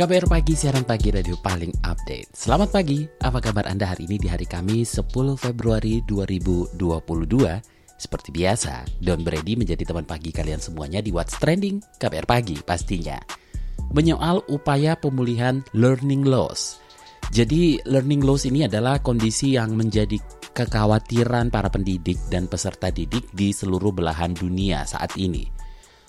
KBR Pagi, siaran pagi radio paling update. Selamat pagi, apa kabar Anda hari ini di hari Kamis 10 Februari 2022? Seperti biasa, Don Brady menjadi teman pagi kalian semuanya di What's Trending KBR Pagi pastinya. Menyoal upaya pemulihan learning loss. Jadi learning loss ini adalah kondisi yang menjadi kekhawatiran para pendidik dan peserta didik di seluruh belahan dunia saat ini.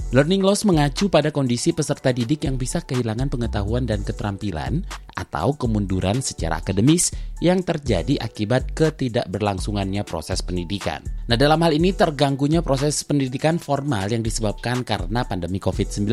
Learning loss mengacu pada kondisi peserta didik yang bisa kehilangan pengetahuan dan keterampilan atau kemunduran secara akademis yang terjadi akibat ketidakberlangsungannya proses pendidikan. Nah, dalam hal ini terganggunya proses pendidikan formal yang disebabkan karena pandemi COVID-19.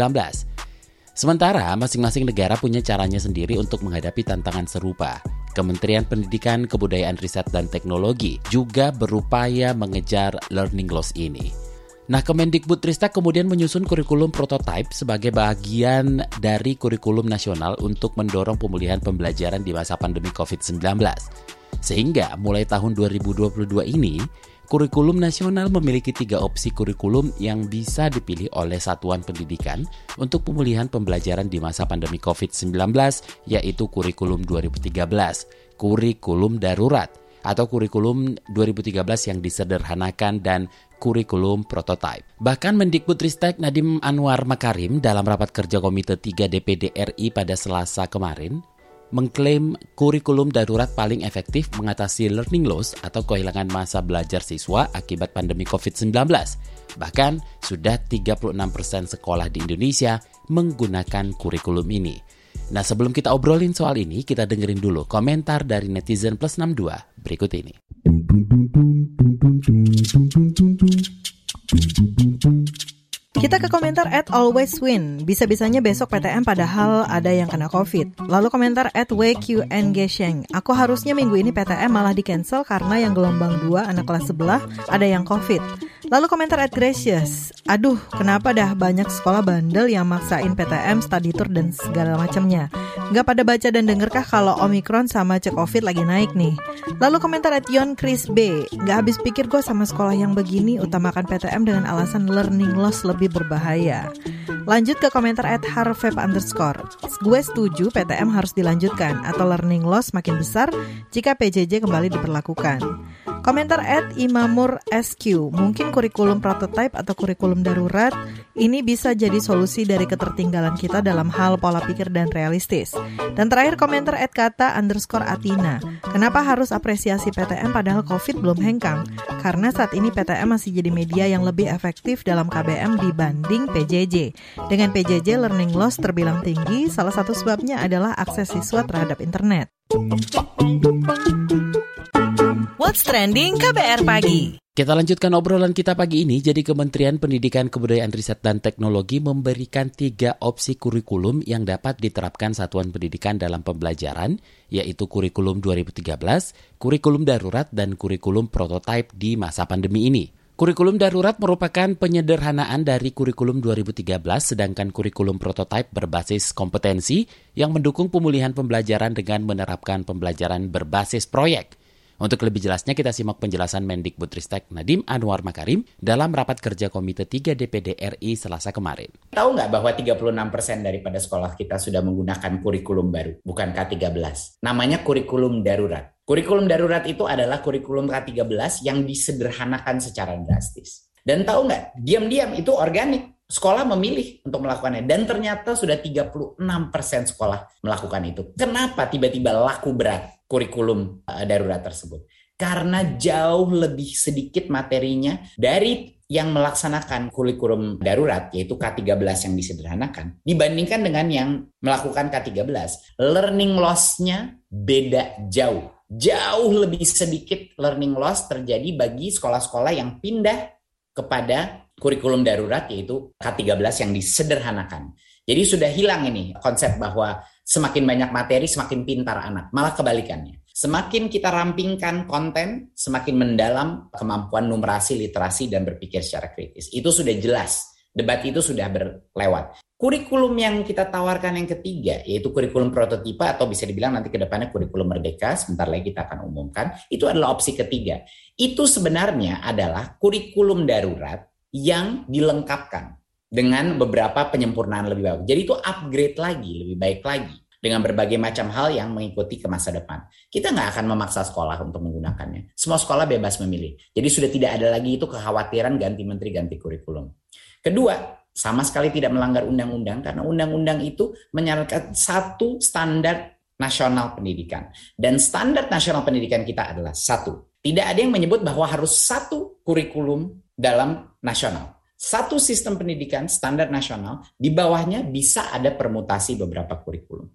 Sementara masing-masing negara punya caranya sendiri untuk menghadapi tantangan serupa. Kementerian Pendidikan, Kebudayaan Riset dan Teknologi juga berupaya mengejar learning loss ini. Nah, Kemendikbudristek kemudian menyusun kurikulum prototype sebagai bagian dari kurikulum nasional untuk mendorong pemulihan pembelajaran di masa pandemi COVID-19. Sehingga mulai tahun 2022 ini, kurikulum nasional memiliki tiga opsi kurikulum yang bisa dipilih oleh satuan pendidikan untuk pemulihan pembelajaran di masa pandemi COVID-19, yaitu kurikulum 2013, kurikulum darurat, atau kurikulum 2013 yang disederhanakan dan kurikulum prototype. Bahkan Mendikbudristek Nadiem Anwar Makarim dalam rapat kerja Komite 3 DPD RI pada Selasa kemarin mengklaim kurikulum darurat paling efektif mengatasi learning loss atau kehilangan masa belajar siswa akibat pandemi COVID-19. Bahkan sudah 36% sekolah di Indonesia menggunakan kurikulum ini. Nah sebelum kita obrolin soal ini, kita dengerin dulu komentar dari netizen plus 62 berikut ini. Kita ke komentar at always win. Bisa-bisanya besok PTM padahal ada yang kena COVID. Lalu komentar at WQNG Sheng. Aku harusnya minggu ini PTM malah di cancel karena yang gelombang 2 anak kelas sebelah ada yang COVID. Lalu komentar at Gracious. Aduh, kenapa dah banyak sekolah bandel yang maksain PTM, study tour, dan segala macamnya. Gak pada baca dan dengerkah kalau Omikron sama cek COVID lagi naik nih? Lalu komentar at Yon Chris B. Gak habis pikir gue sama sekolah yang begini utamakan PTM dengan alasan learning loss lebih berbahaya. Lanjut ke komentar at harvep underscore. Gue setuju PTM harus dilanjutkan atau learning loss makin besar jika PJJ kembali diperlakukan. Komentar at Imamur SQ, mungkin kurikulum prototype atau kurikulum darurat ini bisa jadi solusi dari ketertinggalan kita dalam hal pola pikir dan realistis. Dan terakhir komentar at kata underscore Atina, kenapa harus apresiasi PTM padahal COVID belum hengkang? Karena saat ini PTM masih jadi media yang lebih efektif dalam KBM dibanding PJJ. Dengan PJJ learning loss terbilang tinggi, salah satu sebabnya adalah akses siswa terhadap internet. What's Trending KBR Pagi kita lanjutkan obrolan kita pagi ini. Jadi Kementerian Pendidikan Kebudayaan Riset dan Teknologi memberikan tiga opsi kurikulum yang dapat diterapkan satuan pendidikan dalam pembelajaran, yaitu kurikulum 2013, kurikulum darurat, dan kurikulum prototipe di masa pandemi ini. Kurikulum darurat merupakan penyederhanaan dari kurikulum 2013, sedangkan kurikulum prototipe berbasis kompetensi yang mendukung pemulihan pembelajaran dengan menerapkan pembelajaran berbasis proyek. Untuk lebih jelasnya kita simak penjelasan Mendikbudristek Nadim Anwar Makarim dalam rapat kerja Komite 3 DPD RI Selasa kemarin. Tahu nggak bahwa 36% daripada sekolah kita sudah menggunakan kurikulum baru, bukan K13. Namanya kurikulum darurat. Kurikulum darurat itu adalah kurikulum K13 yang disederhanakan secara drastis. Dan tahu nggak, diam-diam itu organik. Sekolah memilih untuk melakukannya. Dan ternyata sudah 36% sekolah melakukan itu. Kenapa tiba-tiba laku berat? Kurikulum uh, darurat tersebut. Karena jauh lebih sedikit materinya dari yang melaksanakan kurikulum darurat, yaitu K13 yang disederhanakan, dibandingkan dengan yang melakukan K13. Learning loss-nya beda jauh. Jauh lebih sedikit learning loss terjadi bagi sekolah-sekolah yang pindah kepada kurikulum darurat, yaitu K13 yang disederhanakan. Jadi sudah hilang ini konsep bahwa semakin banyak materi semakin pintar anak, malah kebalikannya. Semakin kita rampingkan konten, semakin mendalam kemampuan numerasi, literasi, dan berpikir secara kritis. Itu sudah jelas. Debat itu sudah berlewat. Kurikulum yang kita tawarkan yang ketiga, yaitu kurikulum prototipe atau bisa dibilang nanti ke depannya kurikulum merdeka, sebentar lagi kita akan umumkan, itu adalah opsi ketiga. Itu sebenarnya adalah kurikulum darurat yang dilengkapkan dengan beberapa penyempurnaan lebih bagus. Jadi itu upgrade lagi, lebih baik lagi dengan berbagai macam hal yang mengikuti ke masa depan. Kita nggak akan memaksa sekolah untuk menggunakannya. Semua sekolah bebas memilih. Jadi sudah tidak ada lagi itu kekhawatiran ganti menteri, ganti kurikulum. Kedua, sama sekali tidak melanggar undang-undang karena undang-undang itu menyarankan satu standar nasional pendidikan. Dan standar nasional pendidikan kita adalah satu. Tidak ada yang menyebut bahwa harus satu kurikulum dalam nasional. Satu sistem pendidikan standar nasional, di bawahnya bisa ada permutasi beberapa kurikulum.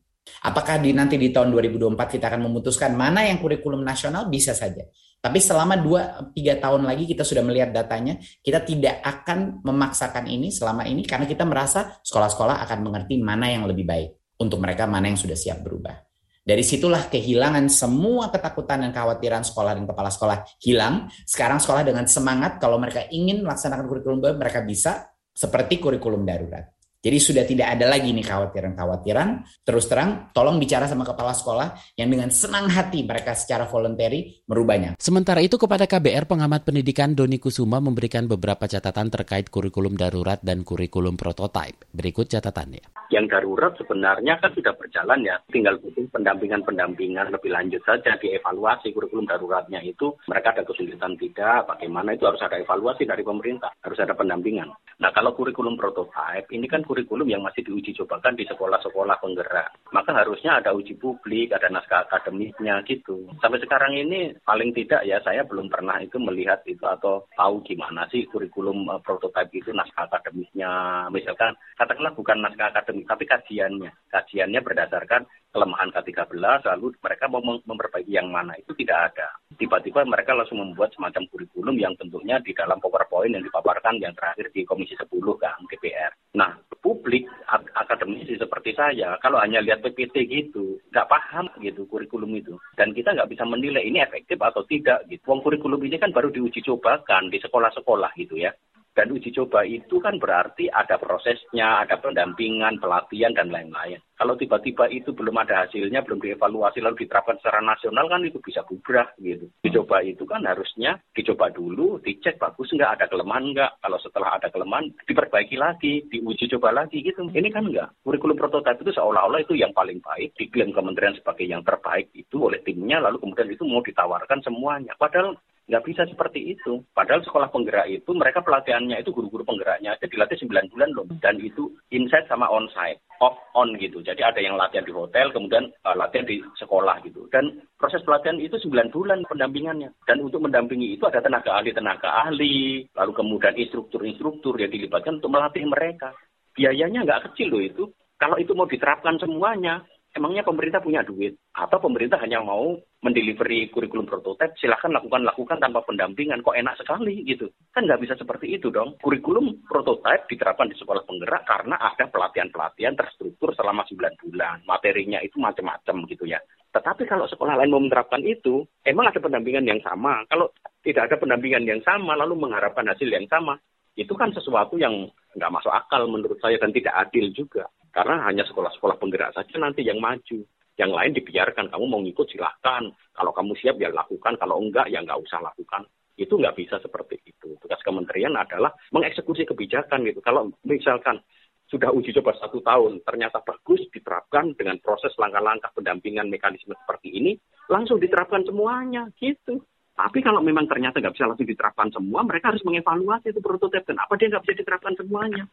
Apakah di nanti di tahun 2024 kita akan memutuskan mana yang kurikulum nasional? Bisa saja. Tapi selama 2-3 tahun lagi kita sudah melihat datanya, kita tidak akan memaksakan ini selama ini karena kita merasa sekolah-sekolah akan mengerti mana yang lebih baik untuk mereka, mana yang sudah siap berubah. Dari situlah kehilangan semua ketakutan dan kekhawatiran sekolah dan kepala sekolah hilang. Sekarang sekolah dengan semangat kalau mereka ingin melaksanakan kurikulum baru, mereka bisa seperti kurikulum darurat. Jadi sudah tidak ada lagi nih khawatiran-khawatiran. Terus terang, tolong bicara sama kepala sekolah yang dengan senang hati mereka secara voluntary merubahnya. Sementara itu kepada KBR, pengamat pendidikan Doni Kusuma memberikan beberapa catatan terkait kurikulum darurat dan kurikulum prototype. Berikut catatannya. Yang darurat sebenarnya kan sudah berjalan ya, tinggal butuh pendampingan-pendampingan lebih lanjut saja dievaluasi kurikulum daruratnya itu mereka ada kesulitan tidak, bagaimana itu harus ada evaluasi dari pemerintah, harus ada pendampingan. Nah kalau kurikulum prototype ini kan kurikulum yang masih diuji cobakan di sekolah-sekolah penggerak. Maka harusnya ada uji publik, ada naskah akademiknya gitu. Sampai sekarang ini paling tidak ya saya belum pernah itu melihat itu atau tahu gimana sih kurikulum uh, prototipe itu naskah akademiknya. Misalkan katakanlah bukan naskah akademik tapi kajiannya. Kajiannya berdasarkan kelemahan K13 lalu mereka mau memperbaiki yang mana itu tidak ada. Tiba-tiba mereka langsung membuat semacam kurikulum yang tentunya di dalam PowerPoint yang dipaparkan yang terakhir di Komisi 10 kan DPR. Nah, publik akademisi seperti saya kalau hanya lihat PPT gitu nggak paham gitu kurikulum itu dan kita nggak bisa menilai ini efektif atau tidak gitu. Wong kurikulum ini kan baru diuji cobakan di sekolah-sekolah gitu ya. Dan uji coba itu kan berarti ada prosesnya, ada pendampingan, pelatihan, dan lain-lain. Kalau tiba-tiba itu belum ada hasilnya, belum dievaluasi, lalu diterapkan secara nasional kan itu bisa bubrah gitu. Dicoba itu kan harusnya dicoba dulu, dicek bagus nggak, ada kelemahan nggak. Kalau setelah ada kelemahan, diperbaiki lagi, diuji coba lagi gitu. Ini kan nggak. Kurikulum prototipe itu seolah-olah itu yang paling baik, diklaim kementerian sebagai yang terbaik itu oleh timnya, lalu kemudian itu mau ditawarkan semuanya. Padahal Nggak bisa seperti itu. Padahal sekolah penggerak itu mereka pelatihannya itu guru-guru penggeraknya aja dilatih 9 bulan loh. Dan itu inside sama onsite, off on gitu. Jadi ada yang latihan di hotel, kemudian uh, latihan di sekolah gitu. Dan proses pelatihan itu 9 bulan pendampingannya. Dan untuk mendampingi itu ada tenaga ahli-tenaga ahli, lalu kemudian instruktur-instruktur yang dilibatkan untuk melatih mereka. Biayanya nggak kecil loh itu. Kalau itu mau diterapkan semuanya, emangnya pemerintah punya duit? Atau pemerintah hanya mau mendelivery kurikulum prototipe? Silahkan lakukan lakukan tanpa pendampingan. Kok enak sekali gitu. Kan nggak bisa seperti itu dong. Kurikulum prototipe diterapkan di sekolah penggerak karena ada pelatihan pelatihan terstruktur selama 9 bulan. Materinya itu macam-macam gitu ya. Tetapi kalau sekolah lain mau menerapkan itu emang ada pendampingan yang sama? Kalau tidak ada pendampingan yang sama lalu mengharapkan hasil yang sama itu kan sesuatu yang nggak masuk akal menurut saya dan tidak adil juga karena hanya sekolah-sekolah penggerak saja nanti yang maju. Yang lain dibiarkan, kamu mau ngikut silahkan. Kalau kamu siap ya lakukan, kalau enggak ya enggak usah lakukan. Itu nggak bisa seperti itu. Tugas kementerian adalah mengeksekusi kebijakan gitu. Kalau misalkan sudah uji coba satu tahun, ternyata bagus diterapkan dengan proses langkah-langkah pendampingan mekanisme seperti ini, langsung diterapkan semuanya gitu. Tapi kalau memang ternyata nggak bisa langsung diterapkan semua, mereka harus mengevaluasi itu prototipe. Kenapa dia nggak bisa diterapkan semuanya?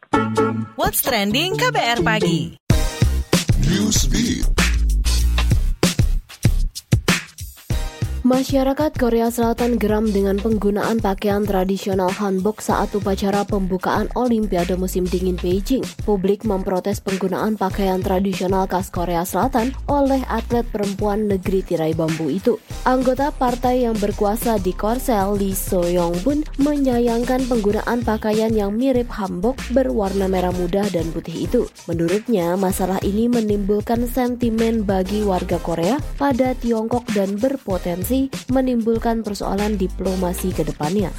What's Trending KBR Pagi Masyarakat Korea Selatan geram dengan penggunaan pakaian tradisional hanbok saat upacara pembukaan Olimpiade musim dingin Beijing. Publik memprotes penggunaan pakaian tradisional khas Korea Selatan oleh atlet perempuan negeri tirai bambu itu. Anggota partai yang berkuasa di Korsel, Lee Soyong Bun, menyayangkan penggunaan pakaian yang mirip hanbok berwarna merah muda dan putih itu. Menurutnya, masalah ini menimbulkan sentimen bagi warga Korea pada Tiongkok dan berpotensi menimbulkan persoalan diplomasi ke depannya.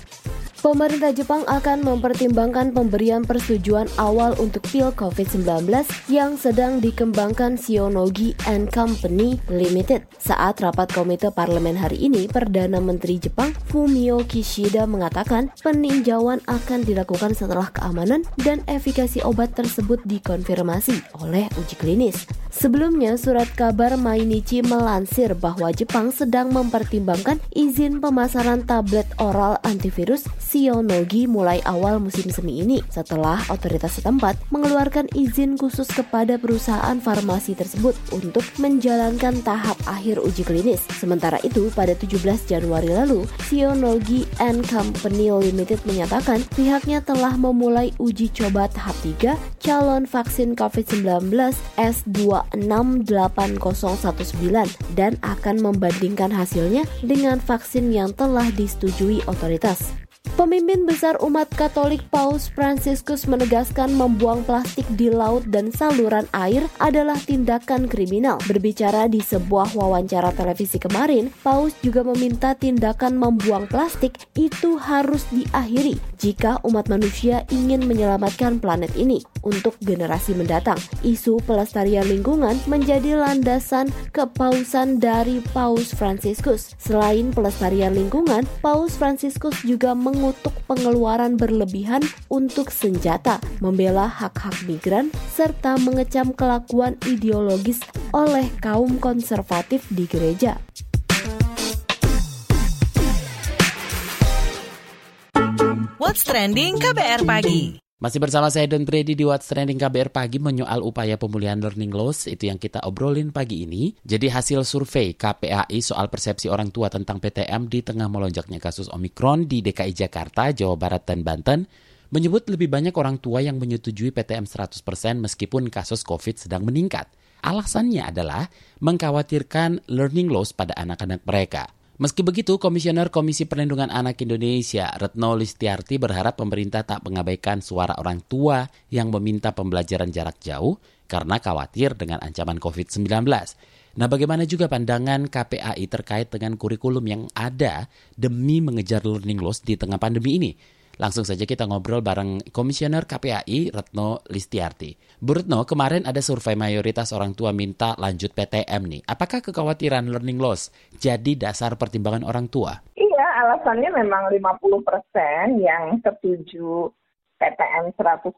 Pemerintah Jepang akan mempertimbangkan pemberian persetujuan awal untuk pil COVID-19 yang sedang dikembangkan Shionogi and Company Limited. Saat rapat komite parlemen hari ini, Perdana Menteri Jepang Fumio Kishida mengatakan peninjauan akan dilakukan setelah keamanan dan efikasi obat tersebut dikonfirmasi oleh uji klinis. Sebelumnya, surat kabar Mainichi melansir bahwa Jepang sedang mempertimbangkan izin pemasaran tablet oral antivirus Sionogi mulai awal musim semi ini setelah otoritas setempat mengeluarkan izin khusus kepada perusahaan farmasi tersebut untuk menjalankan tahap akhir uji klinis. Sementara itu, pada 17 Januari lalu, Sionogi and Company Limited menyatakan pihaknya telah memulai uji coba tahap 3 calon vaksin COVID-19 S268019 dan akan membandingkan hasilnya dengan vaksin yang telah disetujui otoritas. Pemimpin besar umat Katolik Paus Franciscus menegaskan membuang plastik di laut dan saluran air adalah tindakan kriminal. Berbicara di sebuah wawancara televisi kemarin, Paus juga meminta tindakan membuang plastik itu harus diakhiri jika umat manusia ingin menyelamatkan planet ini untuk generasi mendatang. Isu pelestarian lingkungan menjadi landasan kepausan dari Paus Franciscus. Selain pelestarian lingkungan, Paus Franciscus juga mengutuk pengeluaran berlebihan untuk senjata, membela hak-hak migran, serta mengecam kelakuan ideologis oleh kaum konservatif di gereja. What's Trending KBR Pagi masih bersama saya Don Brady di What's Trending KBR Pagi menyoal upaya pemulihan learning loss itu yang kita obrolin pagi ini. Jadi hasil survei KPAI soal persepsi orang tua tentang PTM di tengah melonjaknya kasus Omikron di DKI Jakarta, Jawa Barat, dan Banten menyebut lebih banyak orang tua yang menyetujui PTM 100% meskipun kasus COVID sedang meningkat. Alasannya adalah mengkhawatirkan learning loss pada anak-anak mereka. Meski begitu, Komisioner Komisi Perlindungan Anak Indonesia, Retno Listiarti berharap pemerintah tak mengabaikan suara orang tua yang meminta pembelajaran jarak jauh karena khawatir dengan ancaman COVID-19. Nah, bagaimana juga pandangan KPAI terkait dengan kurikulum yang ada demi mengejar learning loss di tengah pandemi ini? Langsung saja kita ngobrol bareng Komisioner KPAI Retno Listiarti. Bu Retno, kemarin ada survei mayoritas orang tua minta lanjut PTM nih. Apakah kekhawatiran learning loss jadi dasar pertimbangan orang tua? Iya, alasannya memang 50% yang setuju PTM 100%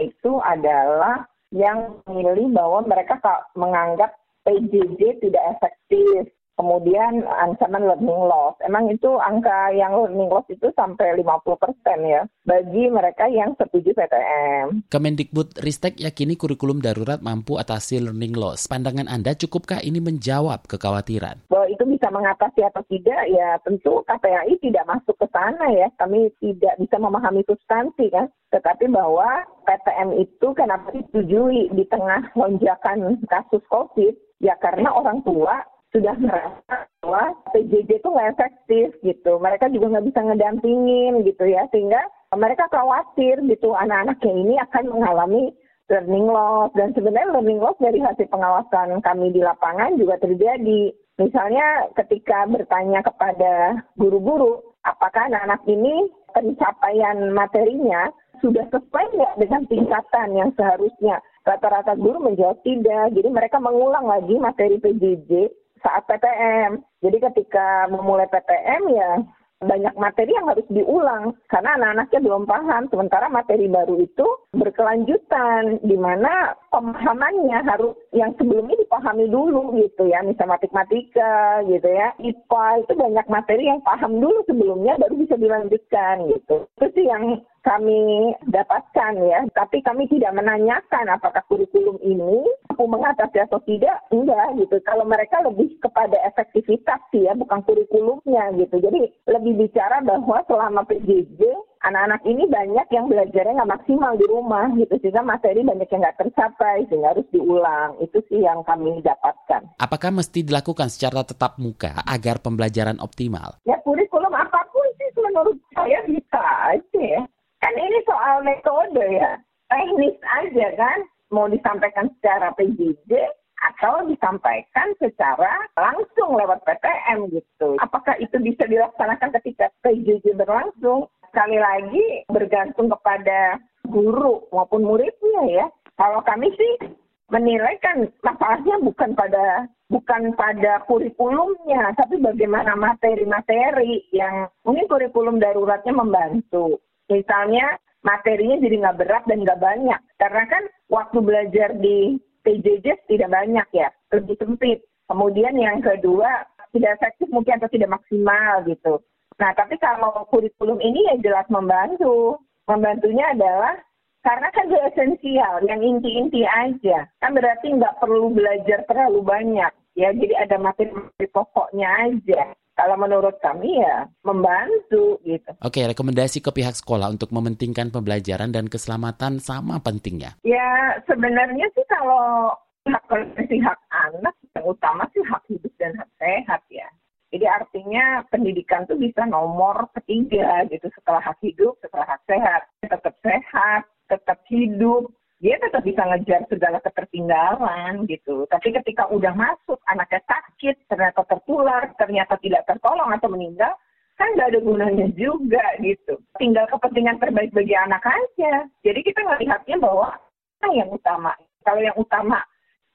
itu adalah yang memilih bahwa mereka menganggap PJJ tidak efektif Kemudian ancaman learning loss. Emang itu angka yang learning loss itu sampai 50% ya bagi mereka yang setuju PTM. Kemendikbud Ristek yakini kurikulum darurat mampu atasi learning loss. Pandangan Anda cukupkah ini menjawab kekhawatiran? Bahwa itu bisa mengatasi atau tidak ya tentu KPAI tidak masuk ke sana ya. Kami tidak bisa memahami substansi kan. Tetapi bahwa PTM itu kenapa disetujui di tengah lonjakan kasus COVID ya karena orang tua sudah merasa bahwa PJJ itu nggak efektif gitu. Mereka juga nggak bisa ngedampingin gitu ya, sehingga mereka khawatir gitu anak-anaknya ini akan mengalami learning loss dan sebenarnya learning loss dari hasil pengawasan kami di lapangan juga terjadi. Misalnya ketika bertanya kepada guru-guru, apakah anak-anak ini pencapaian materinya sudah sesuai nggak dengan tingkatan yang seharusnya? Rata-rata guru menjawab tidak, jadi mereka mengulang lagi materi PJJ saat PTM. Jadi ketika memulai PTM ya banyak materi yang harus diulang karena anak-anaknya belum paham. Sementara materi baru itu berkelanjutan di mana pemahamannya harus yang sebelumnya dipahami dulu gitu ya. Misalnya matematika gitu ya. IPA itu banyak materi yang paham dulu sebelumnya baru bisa dilanjutkan gitu. Itu sih yang kami dapatkan ya. Tapi kami tidak menanyakan apakah kurikulum ini mampu mengatasi atau tidak, enggak gitu. Kalau mereka lebih kepada efektivitas sih ya, bukan kurikulumnya gitu. Jadi lebih bicara bahwa selama PJJ, anak-anak ini banyak yang belajarnya nggak maksimal di rumah gitu. Sehingga materi banyak yang nggak tercapai, sehingga harus diulang. Itu sih yang kami dapatkan. Apakah mesti dilakukan secara tetap muka agar pembelajaran optimal? Ya kurikulum apa pun sih menurut saya bisa aja ya. Kan ini soal metode ya, teknis aja kan mau disampaikan secara PJJ atau disampaikan secara langsung lewat PTM gitu. Apakah itu bisa dilaksanakan ketika PJJ berlangsung? Sekali lagi bergantung kepada guru maupun muridnya ya. Kalau kami sih menilai kan masalahnya bukan pada bukan pada kurikulumnya, tapi bagaimana materi-materi yang mungkin kurikulum daruratnya membantu. Misalnya materinya jadi nggak berat dan nggak banyak. Karena kan waktu belajar di PJJ tidak banyak ya, lebih sempit. Kemudian yang kedua, tidak efektif mungkin atau tidak maksimal gitu. Nah, tapi kalau kurikulum ini ya jelas membantu. Membantunya adalah karena kan itu esensial, yang inti-inti aja. Kan berarti nggak perlu belajar terlalu banyak. Ya, jadi ada materi-materi pokoknya aja. Kalau menurut kami ya membantu gitu. Oke, rekomendasi ke pihak sekolah untuk mementingkan pembelajaran dan keselamatan sama pentingnya. Ya, sebenarnya sih kalau hak konstitusi hak anak, yang utama sih hak hidup dan hak sehat ya. Jadi artinya pendidikan tuh bisa nomor ketiga gitu setelah hak hidup, setelah hak sehat. Tetap sehat, tetap hidup, dia tetap bisa ngejar segala ketertinggalan gitu. Tapi ketika udah masuk, anaknya sakit, ternyata tertular, ternyata tidak tertolong atau meninggal, kan nggak ada gunanya juga gitu. Tinggal kepentingan terbaik bagi anak aja. Jadi kita melihatnya bahwa nah yang utama. Kalau yang utama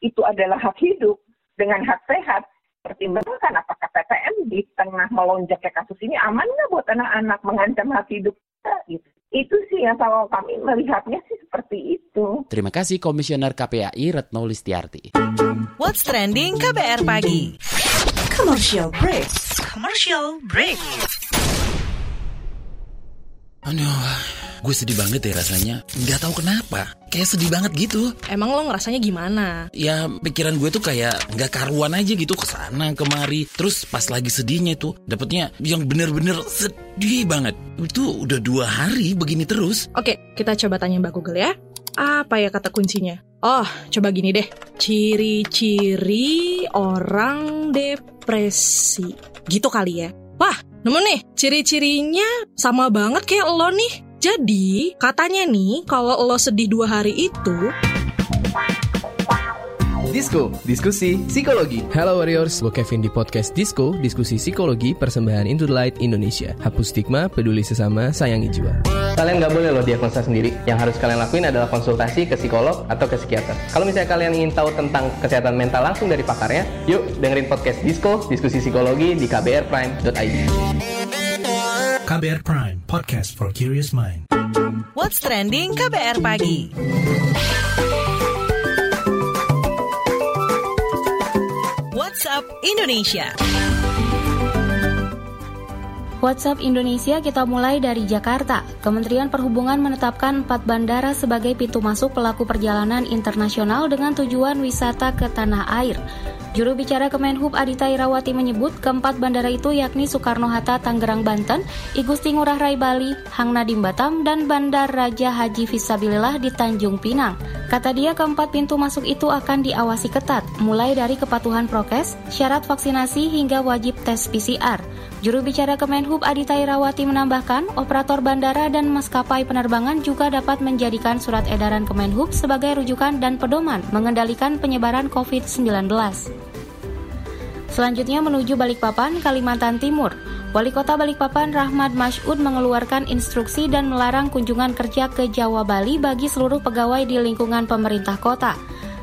itu adalah hak hidup dengan hak sehat, pertimbangkan apakah PTM di tengah melonjaknya kasus ini aman nggak buat anak-anak mengancam hak hidup kita gitu. Itu sih yang kalau kami melihatnya sih seperti itu. Terima kasih Komisioner KPAI Retno Listiarti. What's trending KBR pagi? Commercial break. Commercial break. Aduh, gue sedih banget ya rasanya. Nggak tahu kenapa. Kayak sedih banget gitu. Emang lo ngerasanya gimana? Ya pikiran gue tuh kayak nggak karuan aja gitu ke sana kemari. Terus pas lagi sedihnya tuh dapetnya yang bener-bener sedih banget. Itu udah dua hari begini terus. Oke, kita coba tanya Mbak Google ya. Apa ya kata kuncinya? Oh, coba gini deh. Ciri-ciri orang depresi. Gitu kali ya. Wah, nemu nih. Ciri-cirinya sama banget kayak lo nih. Jadi, katanya nih, kalau lo sedih dua hari itu, Disko, diskusi psikologi. Halo Warriors, gue Kevin di podcast Disko, diskusi psikologi persembahan Into the Light Indonesia. Hapus stigma, peduli sesama, sayangi jiwa. Kalian nggak boleh loh diagnosa sendiri. Yang harus kalian lakuin adalah konsultasi ke psikolog atau ke psikiater. Kalau misalnya kalian ingin tahu tentang kesehatan mental langsung dari pakarnya, yuk dengerin podcast Disko, diskusi psikologi di kbrprime.id. KBR Prime, podcast for curious mind. What's trending KBR pagi? WhatsApp Indonesia. WhatsApp Indonesia kita mulai dari Jakarta. Kementerian Perhubungan menetapkan empat bandara sebagai pintu masuk pelaku perjalanan internasional dengan tujuan wisata ke tanah air. Juru bicara Kemenhub Adita Irawati menyebut keempat bandara itu yakni Soekarno-Hatta Tangerang Banten, Igusti Ngurah Rai Bali, Hang Nadim Batam, dan Bandar Raja Haji Fisabilillah di Tanjung Pinang. Kata dia keempat pintu masuk itu akan diawasi ketat, mulai dari kepatuhan prokes, syarat vaksinasi hingga wajib tes PCR. Juru bicara Kemenhub Adita Irawati menambahkan, operator bandara dan maskapai penerbangan juga dapat menjadikan surat edaran Kemenhub sebagai rujukan dan pedoman mengendalikan penyebaran COVID-19. Selanjutnya menuju Balikpapan, Kalimantan Timur. Wali Kota Balikpapan Rahmat Mas'ud mengeluarkan instruksi dan melarang kunjungan kerja ke Jawa Bali bagi seluruh pegawai di lingkungan pemerintah kota.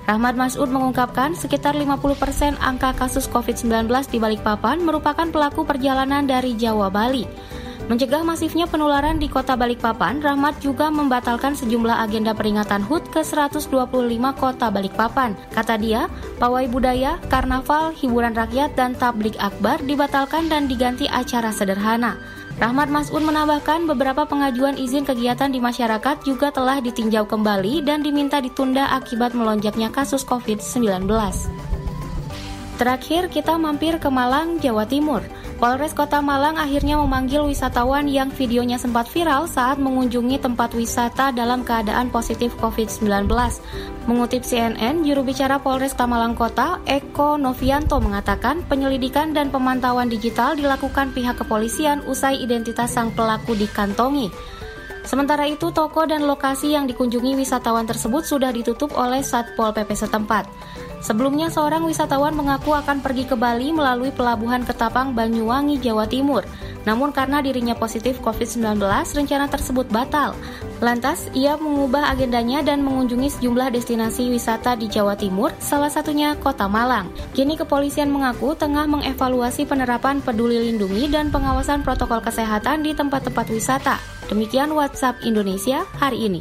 Rahmat Mas'ud mengungkapkan sekitar 50% angka kasus COVID-19 di Balikpapan merupakan pelaku perjalanan dari Jawa Bali. Mencegah masifnya penularan di kota Balikpapan, Rahmat juga membatalkan sejumlah agenda peringatan HUT ke 125 kota Balikpapan. Kata dia, pawai budaya, karnaval, hiburan rakyat, dan tablik akbar dibatalkan dan diganti acara sederhana. Rahmat Mas'un menambahkan beberapa pengajuan izin kegiatan di masyarakat juga telah ditinjau kembali dan diminta ditunda akibat melonjaknya kasus COVID-19. Terakhir kita mampir ke Malang, Jawa Timur. Polres Kota Malang akhirnya memanggil wisatawan yang videonya sempat viral saat mengunjungi tempat wisata dalam keadaan positif COVID-19. Mengutip CNN, juru bicara Polres Tamalang Kota, Eko Novianto mengatakan penyelidikan dan pemantauan digital dilakukan pihak kepolisian usai identitas sang pelaku dikantongi. Sementara itu, toko dan lokasi yang dikunjungi wisatawan tersebut sudah ditutup oleh Satpol PP setempat. Sebelumnya seorang wisatawan mengaku akan pergi ke Bali melalui pelabuhan Ketapang Banyuwangi, Jawa Timur. Namun karena dirinya positif COVID-19, rencana tersebut batal. Lantas, ia mengubah agendanya dan mengunjungi sejumlah destinasi wisata di Jawa Timur, salah satunya Kota Malang. Kini kepolisian mengaku tengah mengevaluasi penerapan peduli lindungi dan pengawasan protokol kesehatan di tempat-tempat wisata. Demikian WhatsApp Indonesia hari ini.